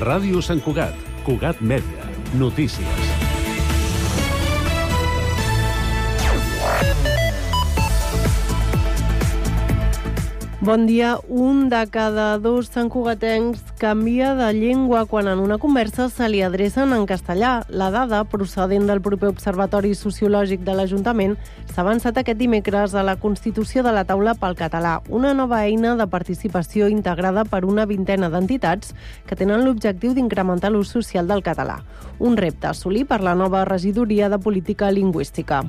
Ràdio Sant Cugat, Cugat Mèdia, notícies. Bon dia. Un de cada dos santcugatencs canvia de llengua quan en una conversa se li adrecen en castellà. La dada, procedent del proper Observatori Sociològic de l'Ajuntament, s'ha avançat aquest dimecres a la constitució de la taula pel català, una nova eina de participació integrada per una vintena d'entitats que tenen l'objectiu d'incrementar l'ús social del català. Un repte a assolir per la nova regidoria de política lingüística.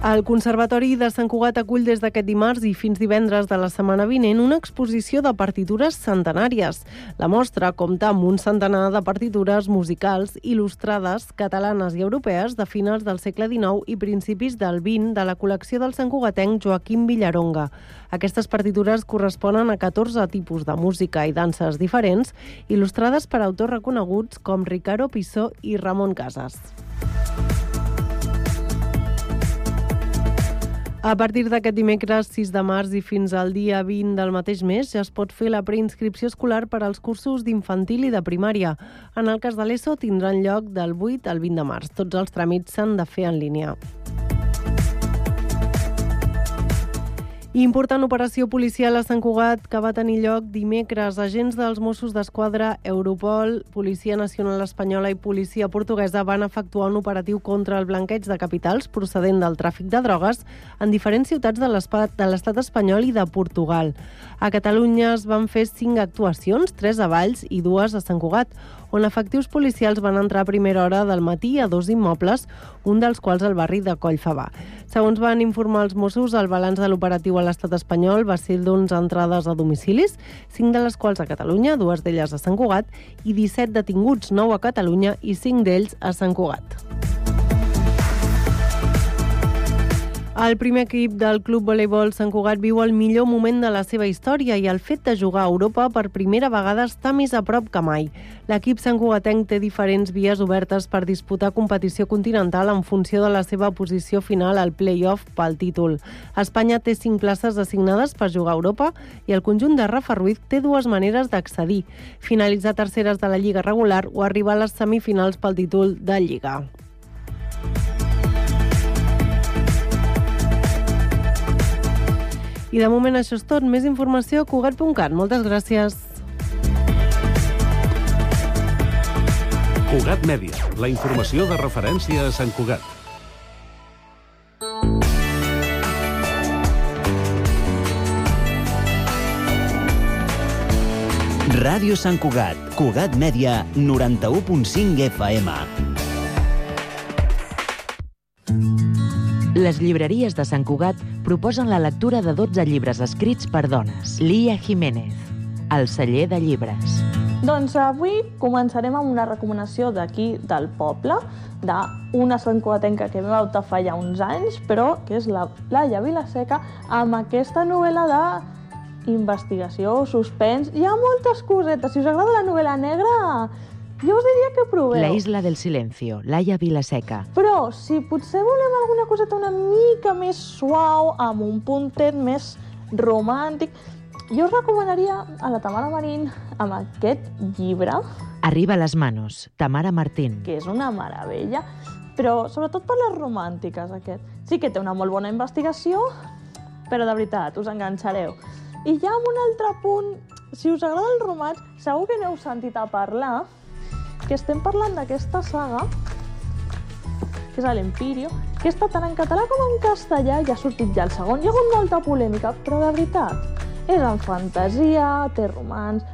El Conservatori de Sant Cugat acull des d'aquest dimarts i fins divendres de la setmana vinent una exposició de partitures centenàries. La mostra compta amb un centenar de partitures musicals il·lustrades catalanes i europees de finals del segle XIX i principis del XX de la col·lecció del santcugatenc Joaquim Villaronga. Aquestes partitures corresponen a 14 tipus de música i danses diferents, il·lustrades per autors reconeguts com Ricardo Pissó i Ramon Casas. A partir d'aquest dimecres 6 de març i fins al dia 20 del mateix mes ja es pot fer la preinscripció escolar per als cursos d'infantil i de primària. En el cas de l'ESO tindran lloc del 8 al 20 de març. Tots els tràmits s'han de fer en línia. Important operació policial a Sant Cugat que va tenir lloc dimecres. Agents dels Mossos d'Esquadra, Europol, Policia Nacional Espanyola i Policia Portuguesa van efectuar un operatiu contra el blanqueig de capitals procedent del tràfic de drogues en diferents ciutats de l'estat espanyol i de Portugal. A Catalunya es van fer cinc actuacions, tres a Valls i dues a Sant Cugat, on efectius policials van entrar a primera hora del matí a dos immobles, un dels quals al barri de Collfabà. Segons van informar els Mossos, el balanç de l'operatiu a l'estat espanyol va ser d'11 entrades a domicilis, 5 de les quals a Catalunya, dues d'elles a Sant Cugat, i 17 detinguts, 9 a Catalunya i 5 d'ells a Sant Cugat. El primer equip del Club Voleibol Sant Cugat viu el millor moment de la seva història i el fet de jugar a Europa per primera vegada està més a prop que mai. L'equip Sant Cugatenc té diferents vies obertes per disputar competició continental en funció de la seva posició final al play-off pel títol. Espanya té cinc places assignades per jugar a Europa i el conjunt de Rafa Ruiz té dues maneres d'accedir, finalitzar terceres de la Lliga regular o arribar a les semifinals pel títol de Lliga. I de moment això és tot. Més informació a Cugat.cat. Moltes gràcies. Cugat Mèdia, la informació de referència a Sant Cugat. Ràdio Sant Cugat, Cugat Mèdia, 91.5 FM. Les llibreries de Sant Cugat proposen la lectura de 12 llibres escrits per dones. Lia Jiménez, El celler de llibres. Doncs avui començarem amb una recomanació d'aquí del poble, d'una santcuatenca que vam optar fa ja uns anys, però que és la Laia Vilaseca, amb aquesta novel·la de investigació, suspens... Hi ha moltes cosetes. Si us agrada la novel·la negra, jo us diria que proveu. La isla del silencio, Laia Vilaseca. Però si potser volem alguna coseta una mica més suau, amb un puntet més romàntic, jo us recomanaria a la Tamara Marín amb aquest llibre. Arriba a les manos, Tamara Martín. Que és una meravella, però sobretot per les romàntiques, aquest. Sí que té una molt bona investigació, però de veritat, us enganxareu. I ja amb un altre punt, si us agrada el romanç, segur que n'heu sentit a parlar, que estem parlant d'aquesta saga, que és l'Empirio, que està tant en català com en castellà, i ha sortit ja el segon. Hi ha hagut molta polèmica, però de veritat, és en fantasia, té romans...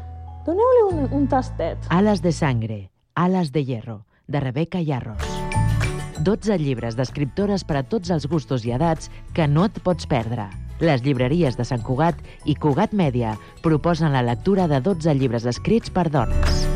Doneu-li un, un tastet. Alas de sangre, Alas de hierro, de Rebeca Yarros. 12 llibres d'escriptores per a tots els gustos i edats que no et pots perdre. Les llibreries de Sant Cugat i Cugat Mèdia proposen la lectura de 12 llibres escrits per dones.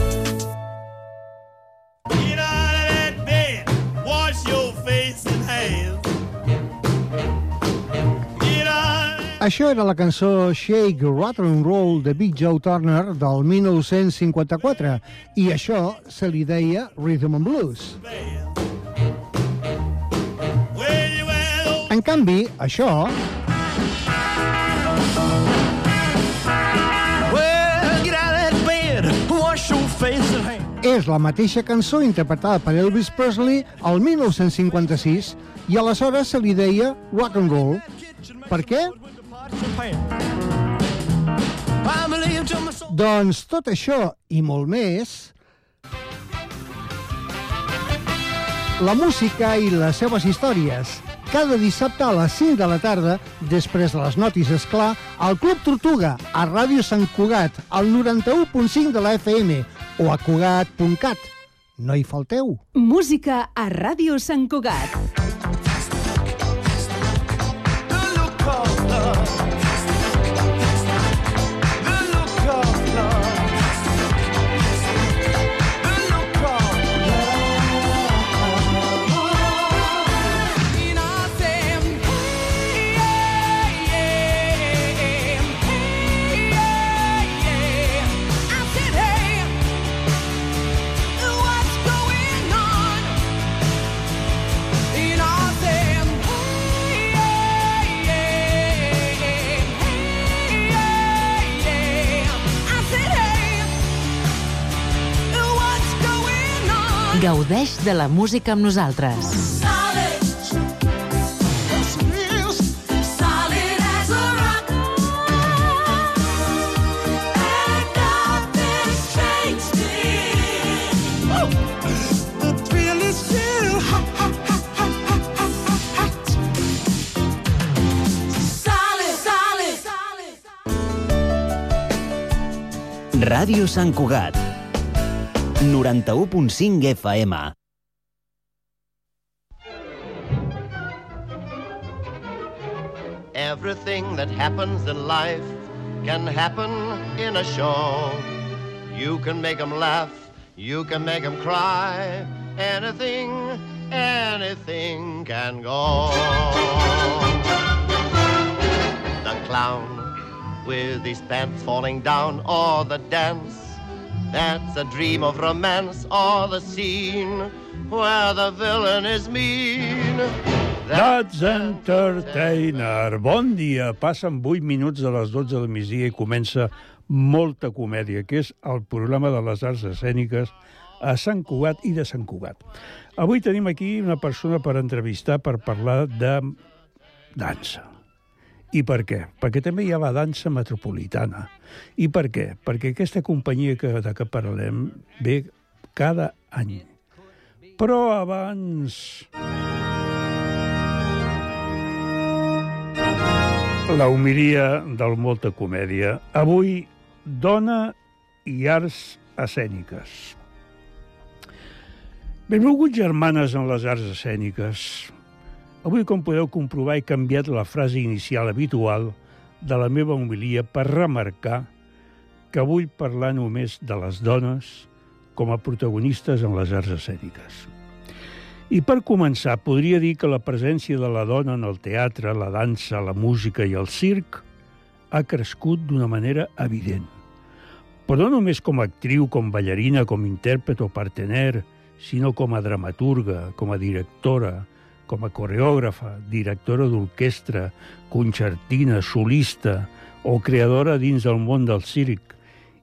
Això era la cançó Shake, Rattle and Roll de Big Joe Turner del 1954 i això se li deia Rhythm and Blues. En canvi, això... És la mateixa cançó interpretada per Elvis Presley al 1956 i aleshores se li deia rock and roll. Per què? Doncs tot això i molt més... La música i les seves històries. Cada dissabte a les 5 de la tarda, després de les notícies, clar, al Club Tortuga, a Ràdio Sant Cugat, al 91.5 de la FM o a Cugat.cat. No hi falteu. Música a Ràdio Sant Cugat. Gaudeix de la música amb nosaltres. Ràdio Sant Cugat. 91.5 FM. Everything that happens in life can happen in a show. You can make them laugh, you can make them cry. Anything, anything can go. The clown with his pants falling down, or the dance that's a dream of romance, or the scene where the villain is mean. That's Entertainer. Bon dia. Passen 8 minuts de les 12 del migdia i comença molta comèdia, que és el programa de les arts escèniques a Sant Cugat i de Sant Cugat. Avui tenim aquí una persona per entrevistar per parlar de dansa. I per què? Perquè també hi ha la dansa metropolitana. I per què? Perquè aquesta companyia que, de què parlem ve cada any. Però abans... La humilia del Molta Comèdia. Avui, dona i arts escèniques. Benvolguts germanes en les arts escèniques. Avui, com podeu comprovar, he canviat la frase inicial habitual de la meva homilia per remarcar que vull parlar només de les dones com a protagonistes en les arts escèniques. I per començar, podria dir que la presència de la dona en el teatre, la dansa, la música i el circ ha crescut d'una manera evident. Però no només com a actriu, com ballarina, com intèrpret o partener, sinó com a dramaturga, com a directora, com a coreògrafa, directora d'orquestra, concertina, solista o creadora dins del món del circ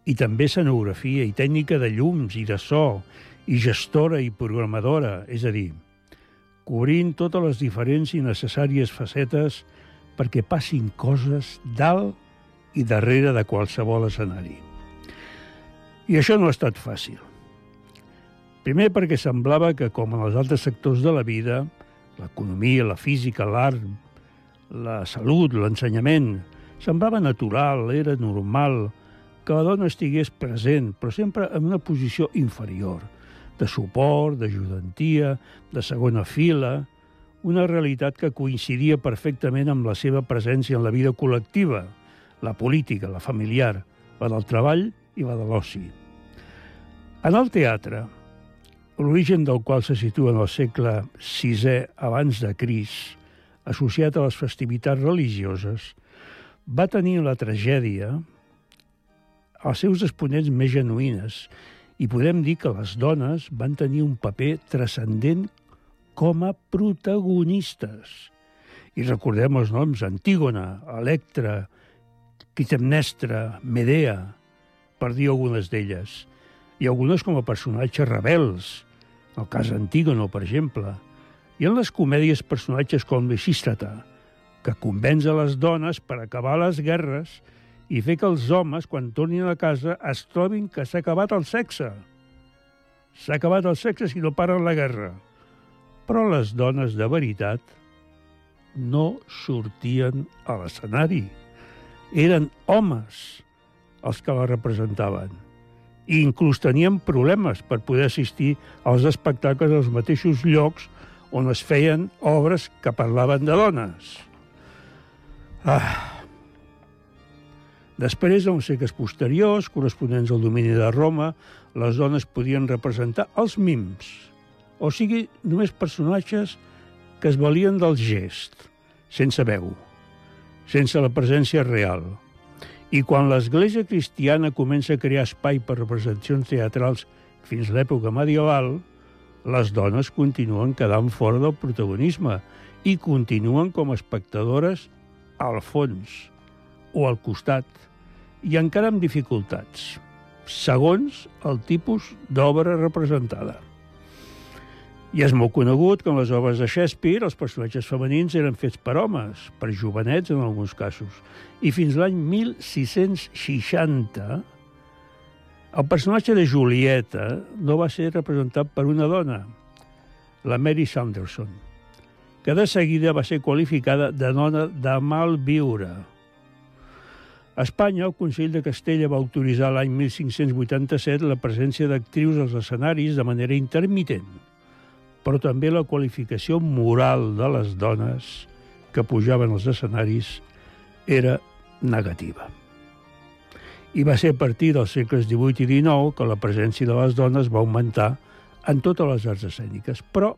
i també escenografia i tècnica de llums i de so, i gestora i programadora, és a dir, cobrint totes les diferents i necessàries facetes perquè passin coses dalt i darrere de qualsevol escenari. I això no ha estat fàcil. Primer perquè semblava que, com en els altres sectors de la vida, l'economia, la física, l'art, la salut, l'ensenyament, semblava natural, era normal que la dona estigués present, però sempre en una posició inferior, de suport, d'ajudantia, de segona fila, una realitat que coincidia perfectament amb la seva presència en la vida col·lectiva, la política, la familiar, la del treball i la de l'oci. En el teatre, l'origen del qual se situa en el segle VI abans de Cris, associat a les festivitats religioses, va tenir la tragèdia als seus exponents més genuïnes i podem dir que les dones van tenir un paper transcendent com a protagonistes. I recordem els noms Antígona, Electra, Clitemnestra, Medea, per dir algunes d'elles, i algunes com a personatges rebels, el cas Antígono, per exemple, i en les comèdies personatges com Lisístrata, que convenç a les dones per acabar les guerres i fer que els homes, quan tornin a casa, es trobin que s'ha acabat el sexe. S'ha acabat el sexe si no paren la guerra. Però les dones de veritat no sortien a l'escenari. Eren homes els que la representaven i inclús tenien problemes per poder assistir als espectacles als mateixos llocs on es feien obres que parlaven de dones. Ah. Després, en segles posteriors, corresponents al domini de Roma, les dones podien representar els mims, o sigui, només personatges que es valien del gest, sense veu, sense la presència real. I quan l'Església cristiana comença a crear espai per representacions teatrals fins l'època medieval, les dones continuen quedant fora del protagonisme i continuen com a espectadores al fons o al costat, i encara amb dificultats, segons el tipus d'obra representada. I és molt conegut que en les obres de Shakespeare els personatges femenins eren fets per homes, per jovenets en alguns casos. I fins l'any 1660 el personatge de Julieta no va ser representat per una dona, la Mary Sanderson, que de seguida va ser qualificada de dona de mal viure. A Espanya, el Consell de Castella va autoritzar l'any 1587 la presència d'actrius als escenaris de manera intermitent però també la qualificació moral de les dones que pujaven als escenaris era negativa. I va ser a partir dels segles XVIII i XIX que la presència de les dones va augmentar en totes les arts escèniques, però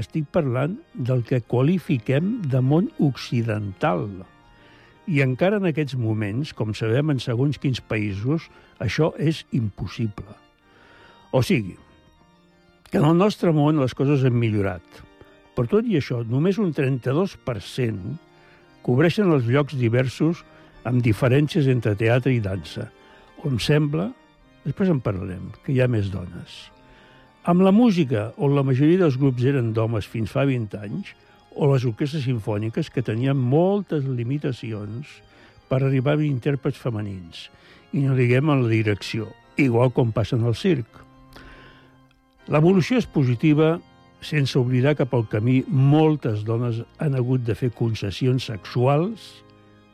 estic parlant del que qualifiquem de món occidental. I encara en aquests moments, com sabem en segons quins països, això és impossible. O sigui, que en el nostre món les coses han millorat. Per tot i això, només un 32% cobreixen els llocs diversos amb diferències entre teatre i dansa, on sembla, després en parlarem, que hi ha més dones. Amb la música, on la majoria dels grups eren d'homes fins fa 20 anys, o les orquestres sinfòniques, que tenien moltes limitacions per arribar a intèrprets femenins, i no diguem en la direcció, igual com passa en el circ. L'evolució és positiva sense oblidar que pel camí moltes dones han hagut de fer concessions sexuals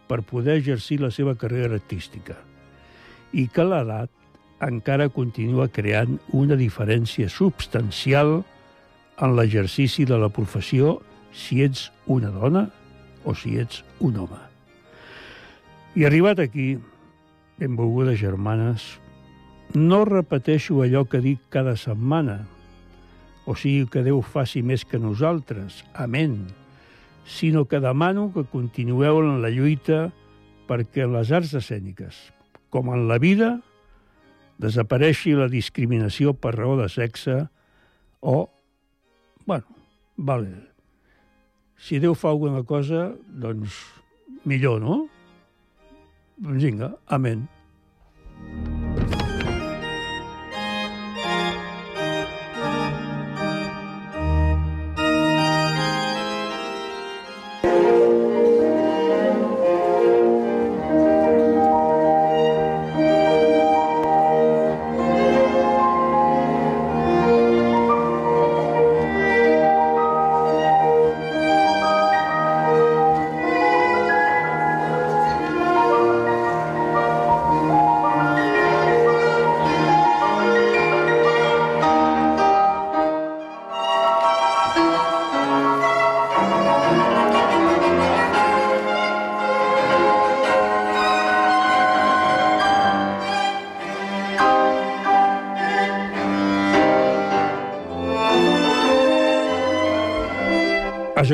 per poder exercir la seva carrera artística i que l'edat encara continua creant una diferència substancial en l'exercici de la professió si ets una dona o si ets un home. I arribat aquí, benvolgudes germanes, no repeteixo allò que dic cada setmana, o sigui que Déu faci més que nosaltres, amén, sinó que demano que continueu en la lluita perquè les arts escèniques, com en la vida, desapareixi la discriminació per raó de sexe o, bueno, vale, si Déu fa alguna cosa, doncs millor, no? Doncs vinga, amén. thank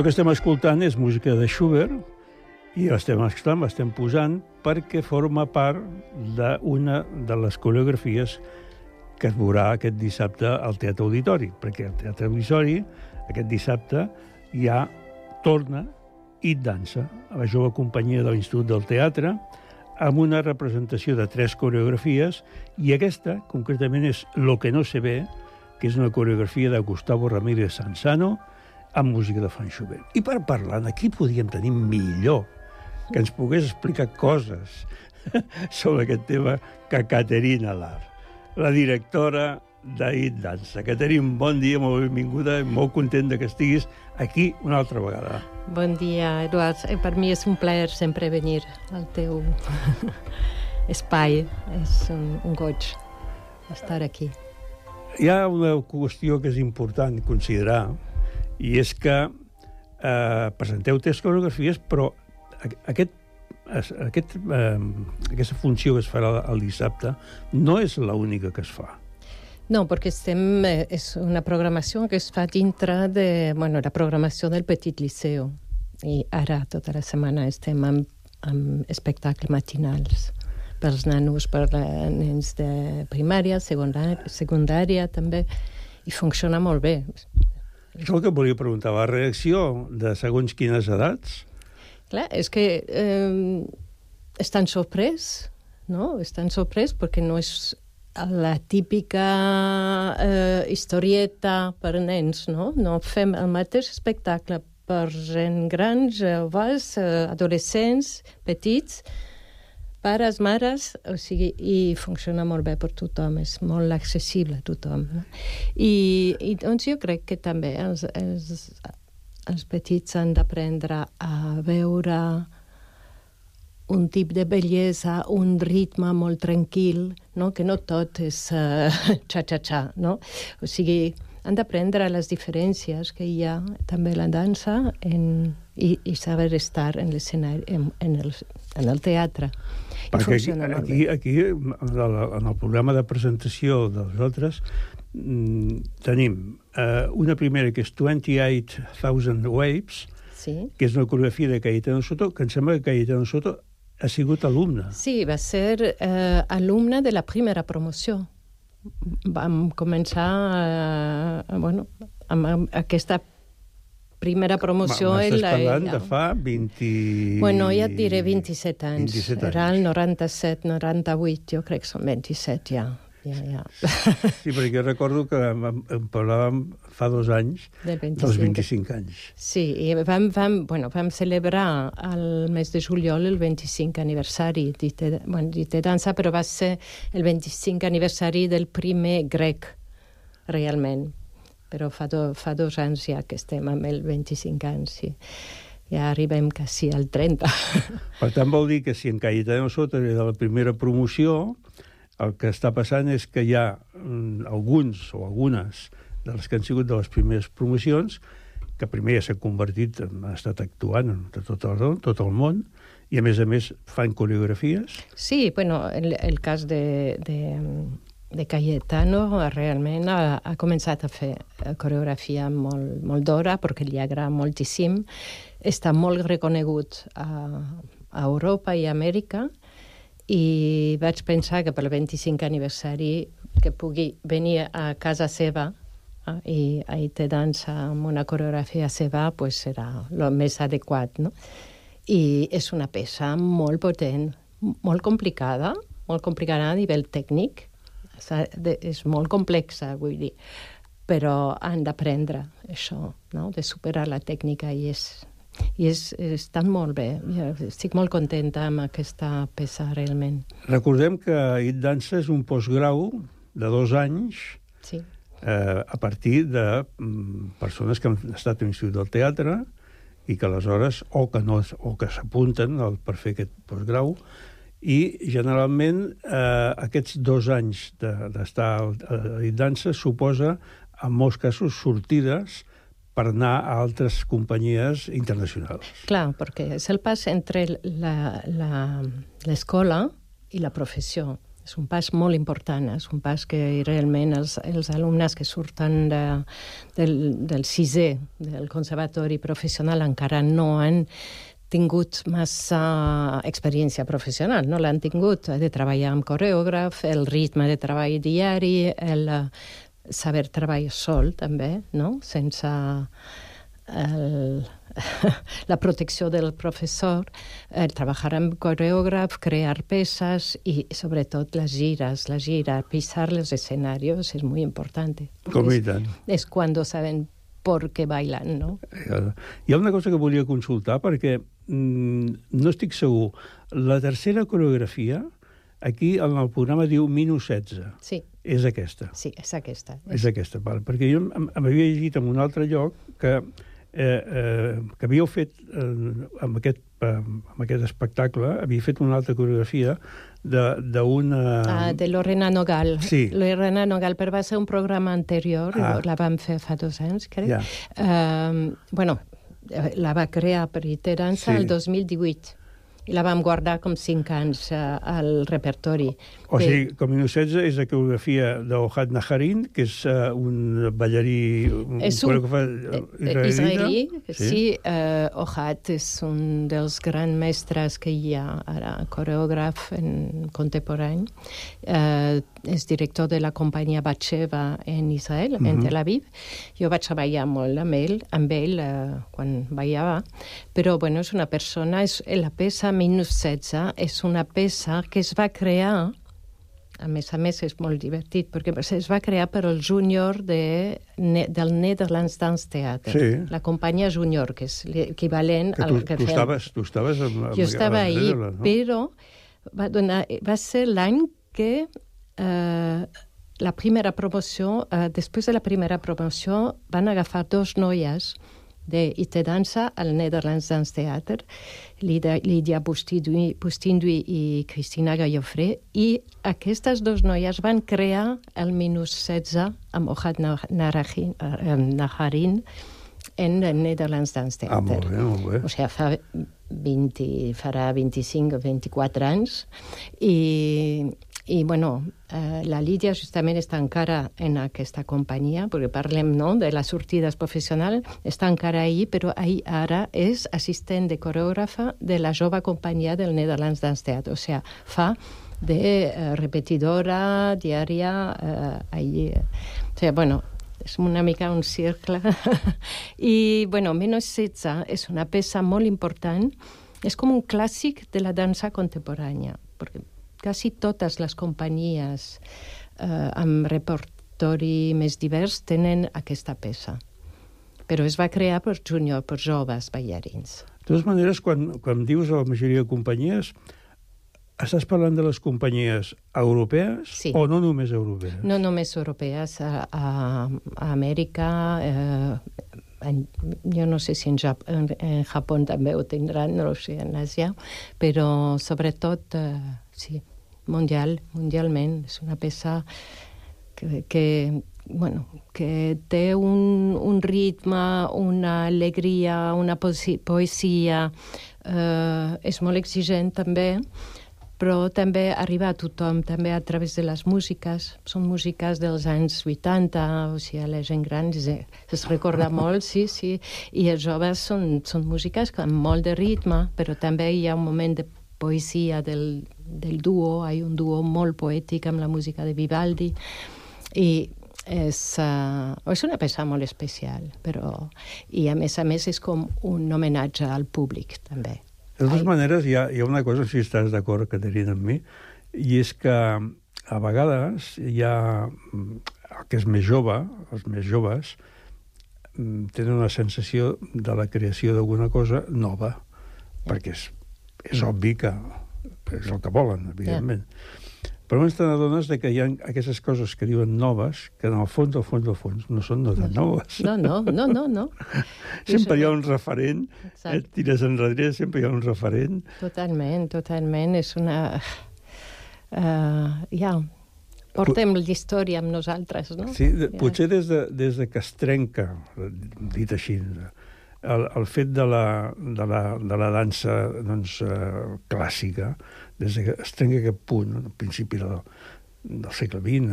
Això que estem escoltant és música de Schubert i l'estem escoltant, l'estem posant perquè forma part d'una de les coreografies que es veurà aquest dissabte al Teatre Auditori, perquè el Teatre Auditori aquest dissabte ja torna i dansa a la jove companyia de l'Institut del Teatre amb una representació de tres coreografies i aquesta, concretament, és Lo que no se ve, que és una coreografia de Gustavo Ramírez Sansano amb música de Fan Schubert. I per parlar, aquí podíem tenir millor que ens pogués explicar coses sobre aquest tema que Caterina Lar, la directora d'Aid Dansa. Caterina, bon dia, molt benvinguda, molt content que estiguis aquí una altra vegada. Bon dia, Eduard. Eh, Per mi és un plaer sempre venir al teu espai. És un, un goig estar aquí. Hi ha una qüestió que és important considerar, i és que eh, presenteu tres coreografies, però aquest, aquest, eh, aquesta funció que es farà el dissabte no és l'única que es fa. No, perquè estem, eh, és una programació que es fa dintre de bueno, la programació del Petit Liceu. I ara, tota la setmana, estem amb, amb espectacles matinals pels nanos, per nens de primària, secundària, secundària també, i funciona molt bé. Això que volia preguntar, la reacció de segons quines edats? Clar, és que eh, estan sorprès, no? Estan sorprès perquè no és la típica eh, historieta per nens, no? No fem el mateix espectacle per gent grans, joves, eh, adolescents, petits, pares, mares, o sigui, i funciona molt bé per tothom, és molt accessible a tothom. No? I, I doncs jo crec que també els, els, els petits han d'aprendre a veure un tip de bellesa, un ritme molt tranquil, no? que no tot és uh, xa-xa-xa, no? O sigui, han d'aprendre les diferències que hi ha també la dansa en, i, i saber estar en l'escenari, en, en, el, en el teatre. Perquè aquí, aquí, aquí, en el programa de presentació dels altres, mm, tenim eh, una primera que és 28,000 Waves, sí. que és una coreografia de Cayetano Soto, que em sembla que Cayetano Soto ha sigut alumne. Sí, va ser eh, alumne de la primera promoció. Vam començar eh, bueno, amb, amb aquesta primera promoció... M'estàs parlant ella. de fa 20... Bueno, ja et diré 27 anys. 27 anys. Era el 97, 98, jo crec que són 27 ja. ja, ja. Sí, perquè jo recordo que em, em parlàvem fa dos anys Del 25. dels 25 anys. Sí, i vam, vam, bueno, vam celebrar el mes de juliol el 25 aniversari d'Ite bueno, Dansa, però va ser el 25 aniversari del primer grec, realment. Però fa, do, fa dos anys ja que estem amb el 25 anys, sí. Ja arribem quasi al 30. Per tant, vol dir que si en Cayetano Soto era de la primera promoció, el que està passant és que hi ha mm, alguns o algunes de les que han sigut de les primeres promocions que primer ja s'han convertit, han estat actuant de tot el, tot el món, i a més a més fan coreografies. Sí, bueno, el, el cas de, de, de Cayetano realment ha, ha començat a fer coreografia molt, molt d'hora perquè li agrada moltíssim. Està molt reconegut a, a Europa i a Amèrica i vaig pensar que pel 25 aniversari que pugui venir a casa seva eh, i ahir te dansa amb una coreografia seva pues serà el més adequat, no? I és una peça molt potent, molt complicada, molt complicada a nivell tècnic, és molt complexa, vull dir, però han d'aprendre això, no? de superar la tècnica i és, i és, estan molt bé. Jo estic molt contenta amb aquesta peça, realment. Recordem que It Dansa és un postgrau de dos anys sí. eh, a partir de mm, persones que han estat a l'Institut del Teatre i que aleshores, o que, no, o que s'apunten per fer aquest postgrau, i generalment eh, aquests dos anys d'estar de, It Dansa suposa, en molts casos, sortides per anar a altres companyies internacionals. Clar, perquè és el pas entre l'escola i la professió. És un pas molt important, és un pas que realment els, els alumnes que surten de, del, del sisè del conservatori professional encara no han tingut massa experiència professional, no l'han tingut de treballar amb coreògraf, el ritme de treball diari, el eh, saber treballar sol també, no? sense el, la protecció del professor, eh, treballar amb coreògraf, crear peces i sobretot les gires, la gira, pisar los escenarios és molt important. Com i tant. és quan saben por qué bailan, no? Hi ha una cosa que volia consultar perquè mm, no estic segur. La tercera coreografia, aquí en el programa diu minus 16. Sí. És aquesta. Sí, és aquesta. És aquesta, val. perquè jo m'havia llegit en un altre lloc que, eh, eh, que havíeu fet eh, amb, aquest, eh, amb aquest espectacle, havia fet una altra coreografia d'una... Ah, de Lorena Nogal. Sí. Lorena Nogal, però va ser un programa anterior, Ah. la vam fer fa dos anys, crec. Ja. Um, bueno, eh, la va crear per Iterança Sí. el 2018 i la vam guardar com cinc anys uh, al repertori. O Bé, sigui, com minus 16 és la coreografia d'Ohad Naharin, que és uh, un ballarí... Un És un coreògraf eh, israelí, sí, sí eh, Ohad és un dels grans mestres que hi ha ara, coreògraf en contemporani. Eh, és director de la companyia Batsheva en Israel, en Mhm. Tel Aviv. Jo vaig treballar molt amb ell, amb ell eh, quan ballava, però bueno, és una persona, és, la peça Minus 16 és una peça que es va crear a més a més és molt divertit, perquè es va crear per el júnior de, ne, del Netherlands Dance Theater, Sí. la companyia júnior, que és l'equivalent al que tu, fem. estaves, tu estaves amb, amb Jo estava amb ahí, no? però va, donar, va ser l'any que eh, la primera promoció, eh, després de la primera promoció, van agafar dos noies de IT Dansa al Netherlands Dance Theater, Lídia, Bustindui, Bustindui i Cristina Gallofré, i aquestes dues noies van crear el Minus 16 amb Ohad Naharin, Naharin en el Netherlands Dance Theater. Ah, molt bé, molt bé. O sigui, fa 20, farà 25 o 24 anys. I, i bueno, eh, la Lídia justament està encara en aquesta companyia, perquè parlem no, de les sortides professionals, està encara ahí, però ahí ara és assistent de coreògrafa de la jove companyia del Netherlands Dance Theater. O sigui, fa de eh, repetidora diària eh, allí. O sigui, bueno, és una mica un cercle. I, bueno, Menos 16 és una peça molt important. És com un clàssic de la dansa contemporània, perquè quasi totes les companyies eh, amb repertori més divers tenen aquesta peça. Però es va crear per júnior, per joves ballarins. De totes maneres, quan, quan dius a la majoria de companyies, estàs parlant de les companyies europees Sí. o no només europees? No només europees, a, a, a Amèrica, eh, en, jo no sé si en, Jap en, en Japó també ho tindran, no ho sé, en Àsia, però sobretot, eh, sí, mundial, mundialment. És una peça que, que bueno, que té un, un ritme, una alegria, una poesi poesia, eh, és molt exigent també, però també arriba a tothom, també a través de les músiques. Són músiques dels anys 80, o sigui, la gent gran es, es recorda molt, sí, sí, i els joves són, són músiques amb molt de ritme, però també hi ha un moment de poesia del, del duo, hi ha un duo molt poètic amb la música de Vivaldi, i és, uh, és una peça molt especial, però... I a més a més és com un homenatge al públic, també. De totes maneres, hi ha, hi ha una cosa, si estàs d'acord, Caterina, amb mi, i és que a vegades hi ha mm, el que és més jove, els més joves, mm, tenen una sensació de la creació d'alguna cosa nova, perquè és, és obvi que és el que volen, evidentment. Però ens de que hi ha aquestes coses que diuen noves, que en el fons, al fons, al fons, no són no tan noves. No, no, no, no, no. sempre hi ha un referent, eh, Exacte. tires enrere, sempre hi ha un referent. Totalment, totalment. És una... Uh, ja, portem la història amb nosaltres, no? Sí, de, Ja. potser des de, des de que es trenca, dit així, el, el fet de la, de la, de la dansa doncs, eh, clàssica, des que es trenca aquest punt, al principi del, del segle XX,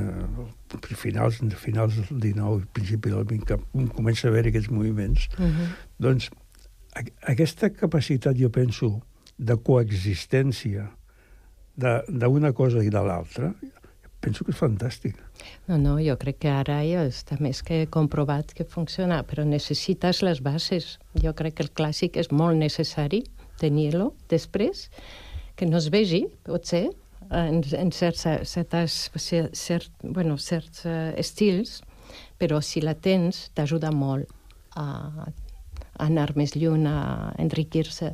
eh, finals, finals del XIX, principi del XX, que comença a haver aquests moviments, uh -huh. doncs a, aquesta capacitat, jo penso, de coexistència d'una cosa i de l'altra, penso que és fantàstic. No, no, jo crec que ara ja està més que comprovat que funciona, però necessites les bases. Jo crec que el clàssic és molt necessari tenir-lo després, que no es vegi, potser, en, en certs, certes, cert, bueno, certs uh, estils, però si la tens t'ajuda molt a, a anar més lluny, a enriquir-se.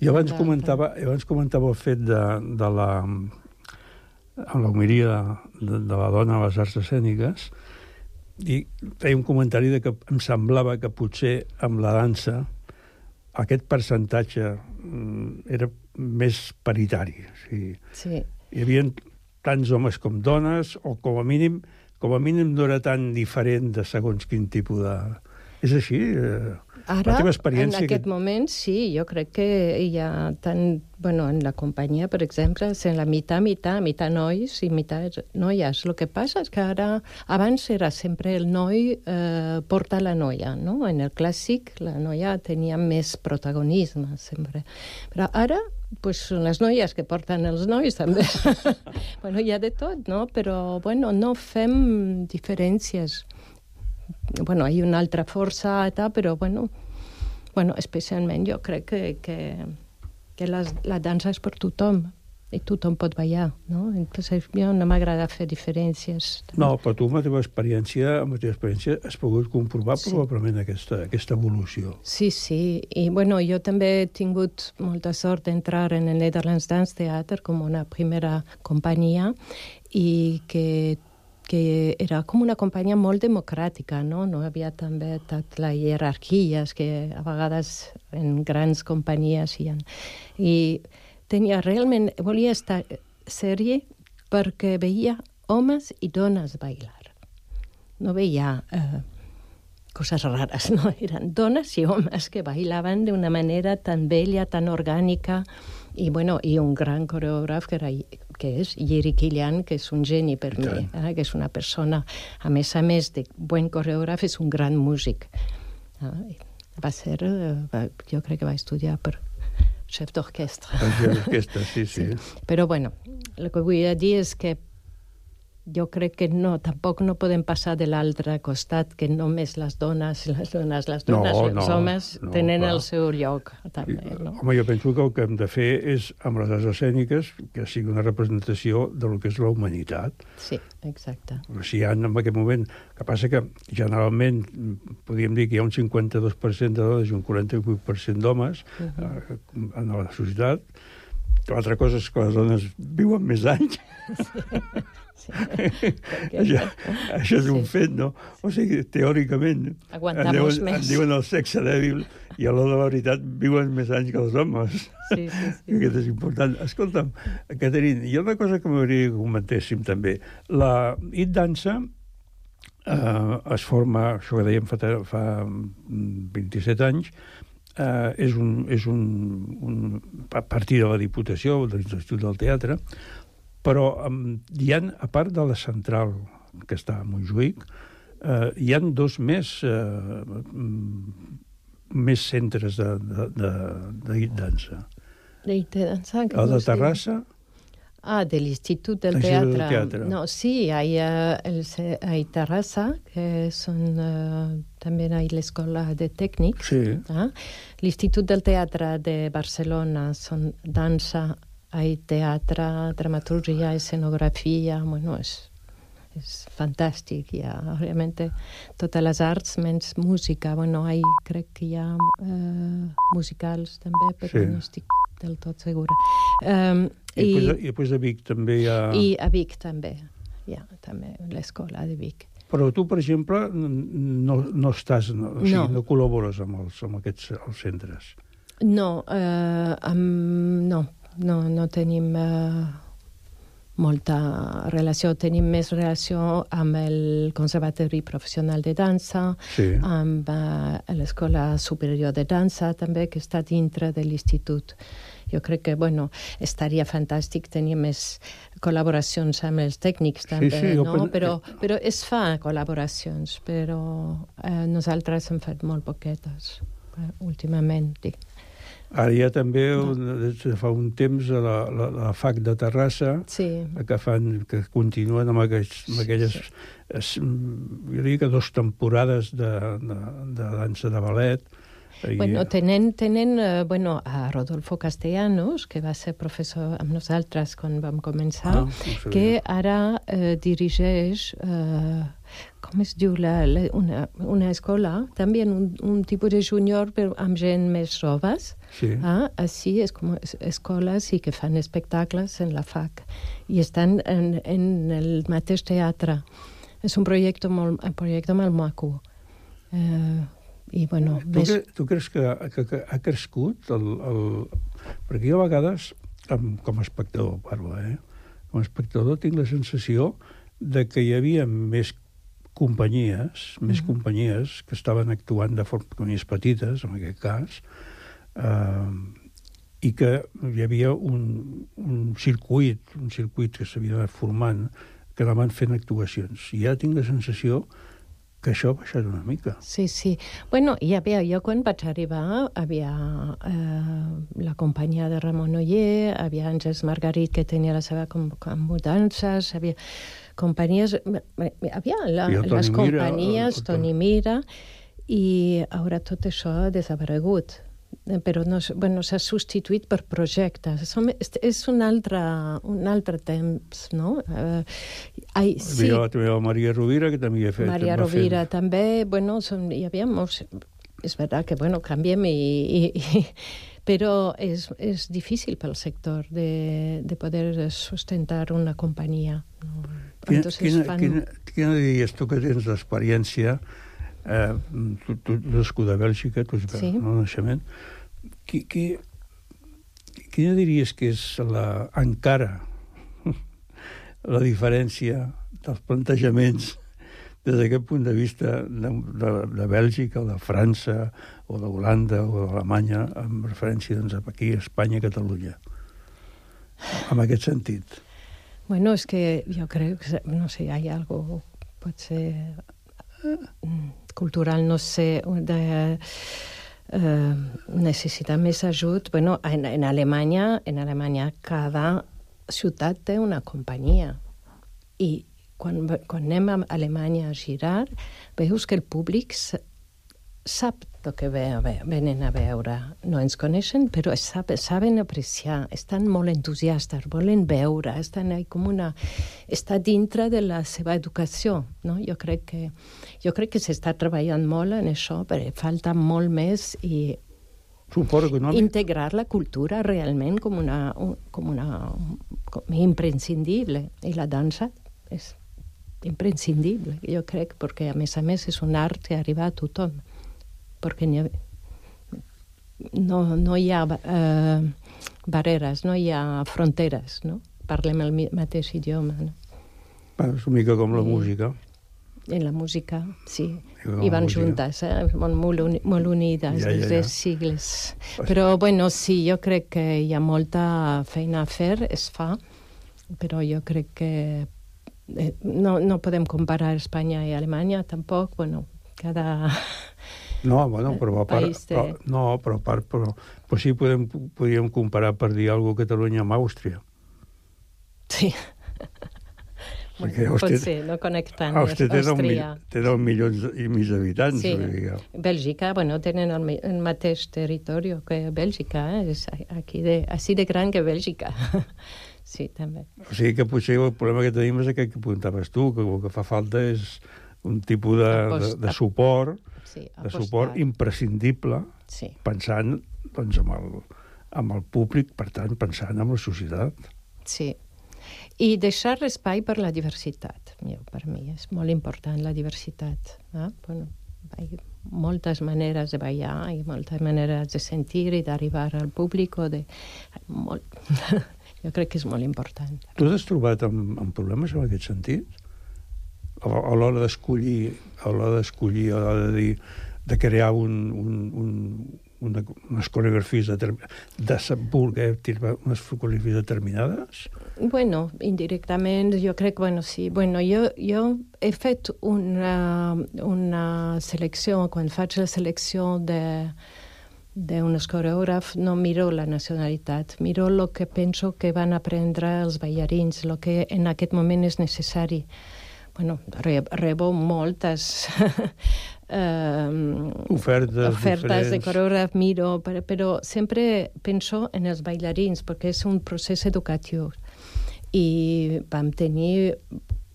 I abans comentava, abans comentava el fet de, de la amb l'homilia de, de la dona a les arts escèniques i feia un comentari de que em semblava que potser amb la dansa aquest percentatge mm, era més paritari. O sigui, sí. Hi havia tants homes com dones, o com a mínim, com a mínim no era tan diferent de segons quin tipus de... És així? Eh, Ara, la teva experiència... en aquest que... moment, sí, jo crec que hi ha tant... Bueno, en la companyia, per exemple, és en la meitat, meitat, meitat nois i meitat noies. El que passa és que ara... Abans era sempre el noi eh, porta la noia, no? En el clàssic la noia tenia més protagonisme, sempre. Però ara pues són les noies que porten els nois, també. bueno, hi ha de tot, no? Però, bueno, no fem diferències bueno, hi ha una altra força, tal, però bueno, bueno, especialment jo crec que, que, que la, la dansa és per tothom i tothom pot ballar, no? Entonces, jo no m'agrada fer diferències. No, però tu amb la teva experiència, amb la teva experiència has pogut comprovar sí. probablement aquesta, aquesta evolució. Sí, sí, i bueno, jo també he tingut molta sort d'entrar en el Netherlands Dance Theater com una primera companyia i que que era com una companyia molt democràtica, no? No havia també tot la jerarquia que a vegades en grans companyies hi ha. I tenia realment... Volia estar sèrie perquè veia homes i dones bailar. No veia eh, coses rares, no? Eren dones i homes que bailaven d'una manera tan bella, tan orgànica, i, bueno, i un gran coreògraf que, era, que és Yeri Kilian, que és un geni per mi, eh? que és una persona, a més a més de bon coreògraf, és un gran músic. Eh? Va ser, eh, jo crec que va estudiar per chef d'orquestra. Chef d'orquestra, sí, sí, sí. Però, bueno, el que vull dir és que jo crec que no, tampoc no podem passar de l'altre costat, que només les dones, les dones, les dones no, els no, homes no, tenen clar. el seu lloc. També, no? Home, jo penso que el que hem de fer és, amb les arts escèniques, que sigui una representació de lo que és la humanitat. Sí, exacte. O sigui, en aquest moment, que passa que generalment podríem dir que hi ha un 52% de dones i un 48% d'homes uh -huh. eh, en la societat, L'altra cosa és que les dones viuen més anys. Sí. Sí. això, això és un fet, no? O sigui, teòricament... Aguantamos en diuen, més. En diuen el sexe dèbil i a l'hora de la veritat viuen més anys que els homes. Sí, sí, sí. Aquest és important. Escolta'm, Caterina, hi ha una cosa que m'hauria que comentéssim també. La It Dansa eh, es forma, això que dèiem fa, fa 27 anys, eh, és, un, és un, un, a partir de la Diputació, de l'Institut del Teatre, però um, hi ha, a part de la central, que està a Montjuïc, eh, hi han dos més, eh, més centres de, de, de, de dansa. De dansa? El de Terrassa... Ah, de l'Institut del Teatre. del Teatre. No, sí, hay, uh, el, hay Terrassa, que són uh, també hay l'escola de tècnics. Sí. Uh? L'Institut del Teatre de Barcelona són dansa, hay teatre, dramaturgia, escenografia, bueno, és, és fantàstic. Hi ha realment totes les arts, menys música. Bueno, hay, crec que hi ha eh, musicals també, però sí. no estic del tot segura. Um, I, i, després, I després a Vic també hi ha... I a Vic també, hi ha també l'escola de Vic. Però tu, per exemple, no, no estàs, no, o sigui, no. no col·labores amb, els, amb aquests els centres. No, eh, amb, no, no, no tenim eh, molta relació, tenim més relació amb el Conservatori Professional de Dansa, Sí. amb uh, l'Escola Superior de Dansa també, que està dintre de l'institut. Jo crec que, bueno, estaria fantàstic tenir més col·laboracions amb els tècnics també, sí, jo no? pen- Però, però es fa col·laboracions, però eh, nosaltres hem fet molt poquetes eh, últimament. Dic. Ara hi ha també, un, des de fa un temps, a la, la, la FAC de Terrassa, Sí. que, fan, que continuen amb, aquells, amb aquelles, es, jo diria que dues temporades de, de, de dansa de ballet. Bueno, tenen, tenen eh, bueno, a Rodolfo Castellanos, que va ser professor amb nosaltres quan vam començar, Ah, no que ara eh, dirigeix, eh, com es diu, la, la, una, una escola, també un, un tipus de júnior, però amb gent més joves. Sí. Ah, així és com es, escoles i que fan espectacles en la FAC i estan en, en el mateix teatre. És un projecte molt, un projecte molt maco. Eh, I, bueno, Tu, cre tu creus que, que, que ha crescut el, el... Perquè jo a vegades, com a espectador parlo, eh? com a espectador tinc la sensació de que hi havia més companyies, més Mhm. companyies que estaven actuant de forma companyies petites, en aquest cas, eh, i que hi havia un, un circuit, un circuit que s'havia anat formant, que anaven fent actuacions. I ara tinc la sensació que això ha baixat una mica. Sí, sí. Bueno, hi havia, jo quan vaig arribar, havia eh, la companyia de Ramon Oller, havia Àngels Margarit, que tenia la seva com, com mudances, havia companyies... Havia la, I les Mira, companyies, el- el- Toni Mira, i ara tot això ha desaparegut però no, bueno, s'ha substituït per projectes. Som, és, és un, altre, un altre temps, no? Uh, ai, Hi sí, havia també la Maria Rovira, que també hi ha fet... Maria Rovira també, bueno, són, hi havia molts... És veritat que, bueno, canviem i... i, i però és, és difícil pel sector de, de poder sustentar una companyia. No? Quina, Entonces quina, fan- quina, quina diries tu que tens l'experiència, eh, tu, tu, tu a Bèlgica, tu ets sí. no, naixement, qui, qui, quina diries que és la, encara la diferència dels plantejaments des d'aquest punt de vista de, de, de Bèlgica o de França o d'Holanda o d'Alemanya amb referència doncs, aquí a Espanya i Catalunya? En aquest sentit. Bueno, és que jo crec que, no sé, hi ha algo, potser mm, cultural, no sé, de eh, necessitar més ajut. Bueno, en, en Alemanya, en Alemanya cada ciutat té una companyia i quan, quan anem a Alemanya a girar, veus que el públic sap el que ve a ve, venen a veure. No ens coneixen, però sap, saben apreciar, estan molt entusiastes, volen veure, estan ahí com una... està dintre de la seva educació. No? Jo crec que, jo crec que s'està treballant molt en això, però falta molt més i suport econòmic integrar la cultura realment com una, un- com una com imprescindible. I la dansa és imprescindible, jo crec, perquè a més a més és un art que arriba a tothom. Perquè ha, no, no hi ha eh, barreres, no hi ha fronteres, no? Parlem el mateix idioma, no? Va, és una mica com la música En la música, sí. I la van música. juntes, eh? Molt, molt, uni, molt unides Ja, ja, des ja. de sigles. Però, bueno, sí, jo crec que hi ha molta feina a fer, es fa, però jo crec que eh, no, no podem comparar Espanya i Alemanya, tampoc, bueno, cada... No, bueno, però a part, País té- però, no, però part, però, però sí podem, podríem comparar per dir alguna cosa Catalunya amb Àustria. Sí. Perquè Bueno, pot Àustria- ser, no connectant Àustria té 10, mil, Àustria. té 10 milions i mig d'habitants. Sí, vull dir, Bèlgica, bueno, tenen el, el mateix territori que Bèlgica, eh? és aquí de, així de gran que Bèlgica. sí, també. O sigui que potser el problema que tenim és aquest que apuntaves tu, que el que fa falta és un tipus de, de, de suport, Sí, de apostar. suport imprescindible, Sí. pensant doncs, amb, el, amb el públic, per tant, pensant amb la societat. Sí. I deixar espai per la diversitat. Jo, per mi és molt important la diversitat. Eh? Bueno, hi ha moltes maneres de ballar i moltes maneres de sentir i d'arribar al públic o de... Molt... Jo crec que és molt important. Tu t'has trobat amb, amb problemes en aquest sentit? A, l'hora d'escollir, a l'hora d'escollir, a l'hora de dir, de crear un, un, un, una, unes coreografies determinades, de voler tirar unes coreografies determinades? Bueno, indirectament, jo crec, bueno, sí. Bueno, jo, jo he fet una, una selecció, quan faig la selecció de d'un coreògraf no miro la nacionalitat, miro el que penso que van aprendre els ballarins, el que en aquest moment és necessari. Bueno, rebo moltes eh, ofertes, ofertes de coreògraf, miro, però, però sempre penso en els ballarins, perquè és un procés educatiu. I vam tenir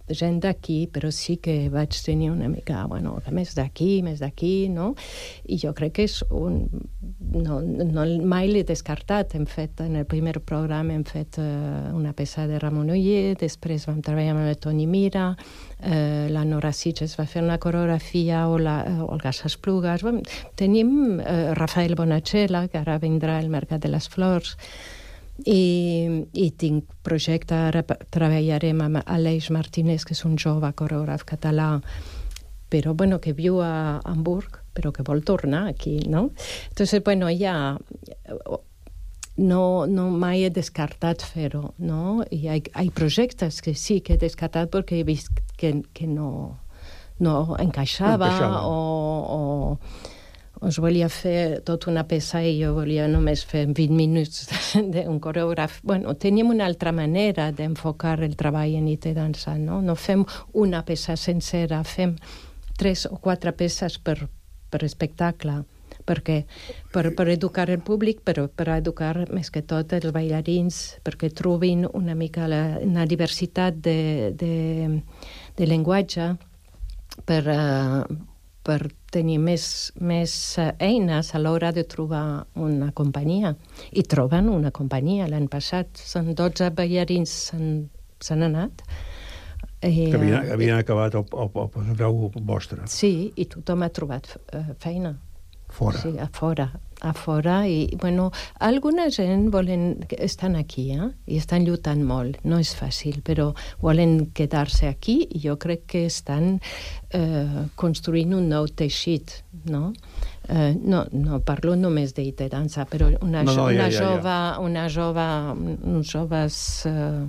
gent d'aquí, però sí que vaig tenir una mica, bueno, més d'aquí, més d'aquí, no? I jo crec que és un... No, no mai l'he descartat. Hem fet, en el primer programa hem fet uh, una peça de Ramon Oller, després vam treballar amb el Toni Mira, uh, la Nora Sitges va fer una coreografia, o la uh, Olga Sasplugas... Bueno, tenim uh, Rafael Bonacella, que ara vindrà al Mercat de les Flors, i, i tinc projecte, ara treballarem amb Aleix Martínez, que és un jove coreògraf català, però bueno, que viu a Hamburg, però que vol tornar aquí, no? Entonces, bueno, ja no, no mai he descartat fer-ho, no? I hi ha, projectes que sí que he descartat perquè he vist que, que no, no encaixava, no encaixava. o, o us volia fer tot una peça i jo volia només fer 20 minuts d'un coreògraf. Bueno, teníem una altra manera d'enfocar el treball en IT dansa, no? No fem una peça sencera, fem tres o quatre peces per, per espectacle perquè per, per educar el públic, però per educar més que tot els ballarins, perquè trobin una mica la, una diversitat de, de, de llenguatge per, uh, per tenir més, més eh, eines a l'hora de trobar una companyia. I troben una companyia. L'any passat són 12 ballarins s'han anat. Eh, que havien, havien acabat el, el, el, el vostre. Sí, i tothom ha trobat uh, feina. Fora. Sí, a fora a fora i, bueno, alguna gent volen, estan aquí, eh? i estan lluitant molt, no és fàcil, però volen quedar-se aquí i jo crec que estan eh, construint un nou teixit, no? Eh, no, no parlo només d'iterança, però una, no, no, una, ja, ja, jove, ja. una jove, uns joves eh,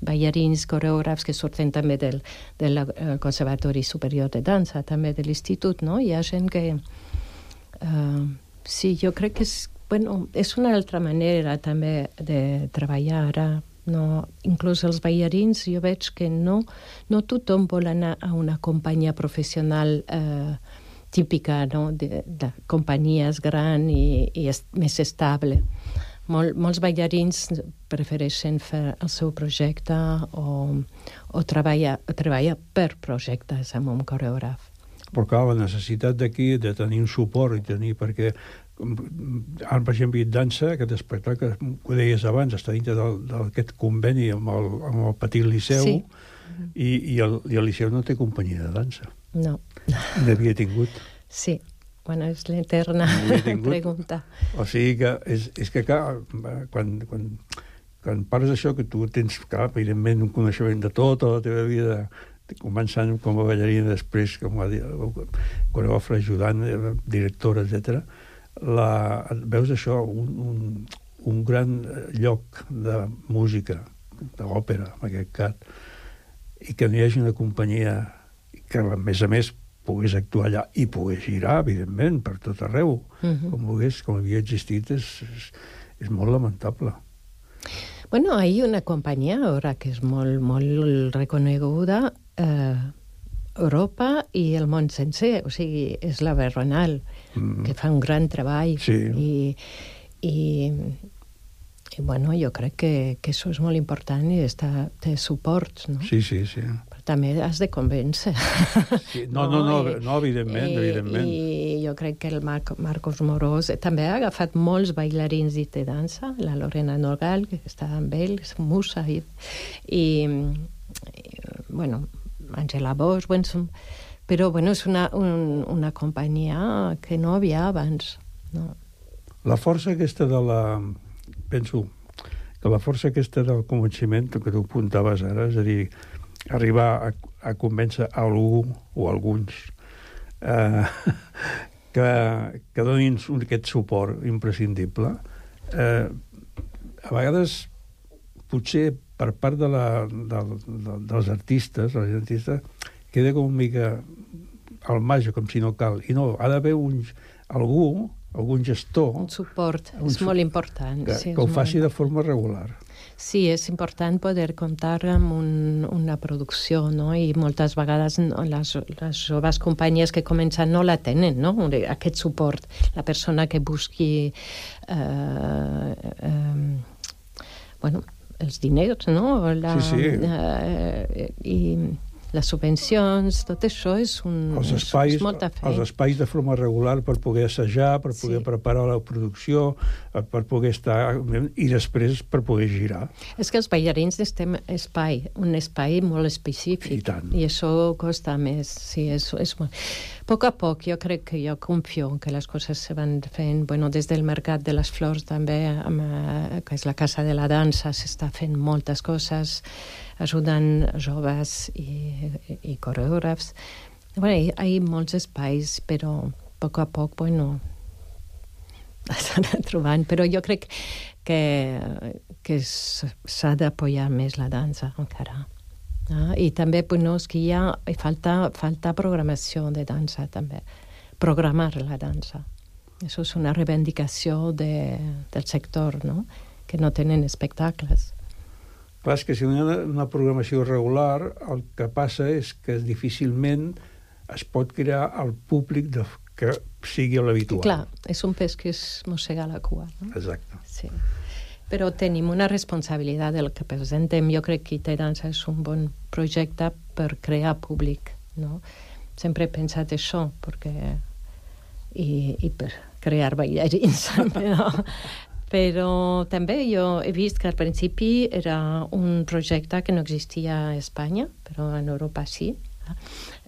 ballarins, coreògrafs que surten també del, del eh, Conservatori Superior de Dansa, també de l'institut, no? Hi ha gent que... Eh, Sí, jo crec que és, bueno, és una altra manera també de treballar ara. No, inclús els ballarins jo veig que no, no tothom vol anar a una companyia professional eh, típica no? de, de companyies gran i, i est més estable. Mol, molts ballarins prefereixen fer el seu projecte o, o treballar, treballar per projectes amb un coreògraf però clar, la necessitat d'aquí de tenir un suport i tenir, perquè ara, per exemple, dansa, aquest espectacle, ho deies abans, està dintre d'aquest conveni amb el, amb el petit liceu, sí. i, i, el, i el liceu no té companyia de dansa. No. N'havia tingut. Sí, bueno, és l'eterna pregunta. O sigui que, és, és que clar, quan, quan, quan parles d'això, que tu tens, clar, evidentment, un coneixement de tota la teva vida, començant com a ballarina, després com a coreògrafa ajudant, eh, directora, etc. La, veus això, un, un, un gran lloc de música, d'òpera, en aquest cas, i que no hi hagi una companyia que, a més a més, pogués actuar allà i pogués girar, evidentment, per tot arreu, uh mhm. -huh. com, pogués, com havia existit, és, és, és molt lamentable. Bueno, hay una companyia ara que és molt, molt reconeguda eh, Europa i el món sencer, o sigui, és la Berronal, mm. que fa un gran treball. Sí. I, i, i bueno, jo crec que, que això és molt important i està, té suports, no? Sí, sí, sí. Però també has de convèncer. Sí, no, no, no, no, no evidentment, I, evidentment. I jo crec que el Mar Marcos Morós també ha agafat molts bailarins i de dansa, la Lorena Nogal, que està amb ell, és musa, i, i, i bueno, Angela Bosch, bueno, però bueno, és una, un, una companyia que no havia abans. No? La força aquesta de la... Penso que la força aquesta del convenciment que tu apuntaves ara, és a dir, arribar a, a convèncer algú o alguns eh, que, que donin aquest suport imprescindible, eh, a vegades potser per part de la, de, de, dels artistes, els artistes, queda com una mica al marge, com si no cal. I no, ha d'haver un, algú, algun gestor... Un suport, un és molt important. Que, sí, que ho faci molt... de forma regular. Sí, és important poder comptar amb un, una producció, no? I moltes vegades no, les, les joves companyies que comencen no la tenen, no? Aquest suport. La persona que busqui... Eh, eh, bueno, els diners, no? La, Sí, sí. Eh, I les subvencions, tot això és, un, Els espais, és molta feina. els espais de forma regular per poder assajar, per poder Sí. preparar la producció, eh, per poder estar... i després per poder girar. És que els ballarins necessitem espai, un espai molt específic. I tant. I això costa més. Sí, és, és molt... A poc a poc jo crec que jo confio que les coses se van fent, bueno, des del Mercat de les Flors també, amb, eh, que és la Casa de la Dansa, s'està fent moltes coses, ajudant joves i, i coreògrafs. Bueno, hi, hi ha molts espais, però a poc a poc, bueno, s'han trobant, però jo crec que, que s'ha d'apoyar més la dansa encara. Ah, I també bueno, és que hi ha, falta, falta programació de dansa també, programar la dansa. Això és una reivindicació de, del sector, no? que no tenen espectacles. Clar, és que si no hi ha una- programació regular, el que passa és que difícilment es pot crear el públic de, que sigui l'habitual. Clar, és un pes que es mossega la cua. No? Exacte. Sí. Però tenim una responsabilitat del que presentem. Jo crec que IT Dansa és un bon projecte per crear públic. No? Sempre he pensat això, perquè... I, i per crear ballarins. però, però també jo he vist que al principi era un projecte que no existia a Espanya, però en Europa sí.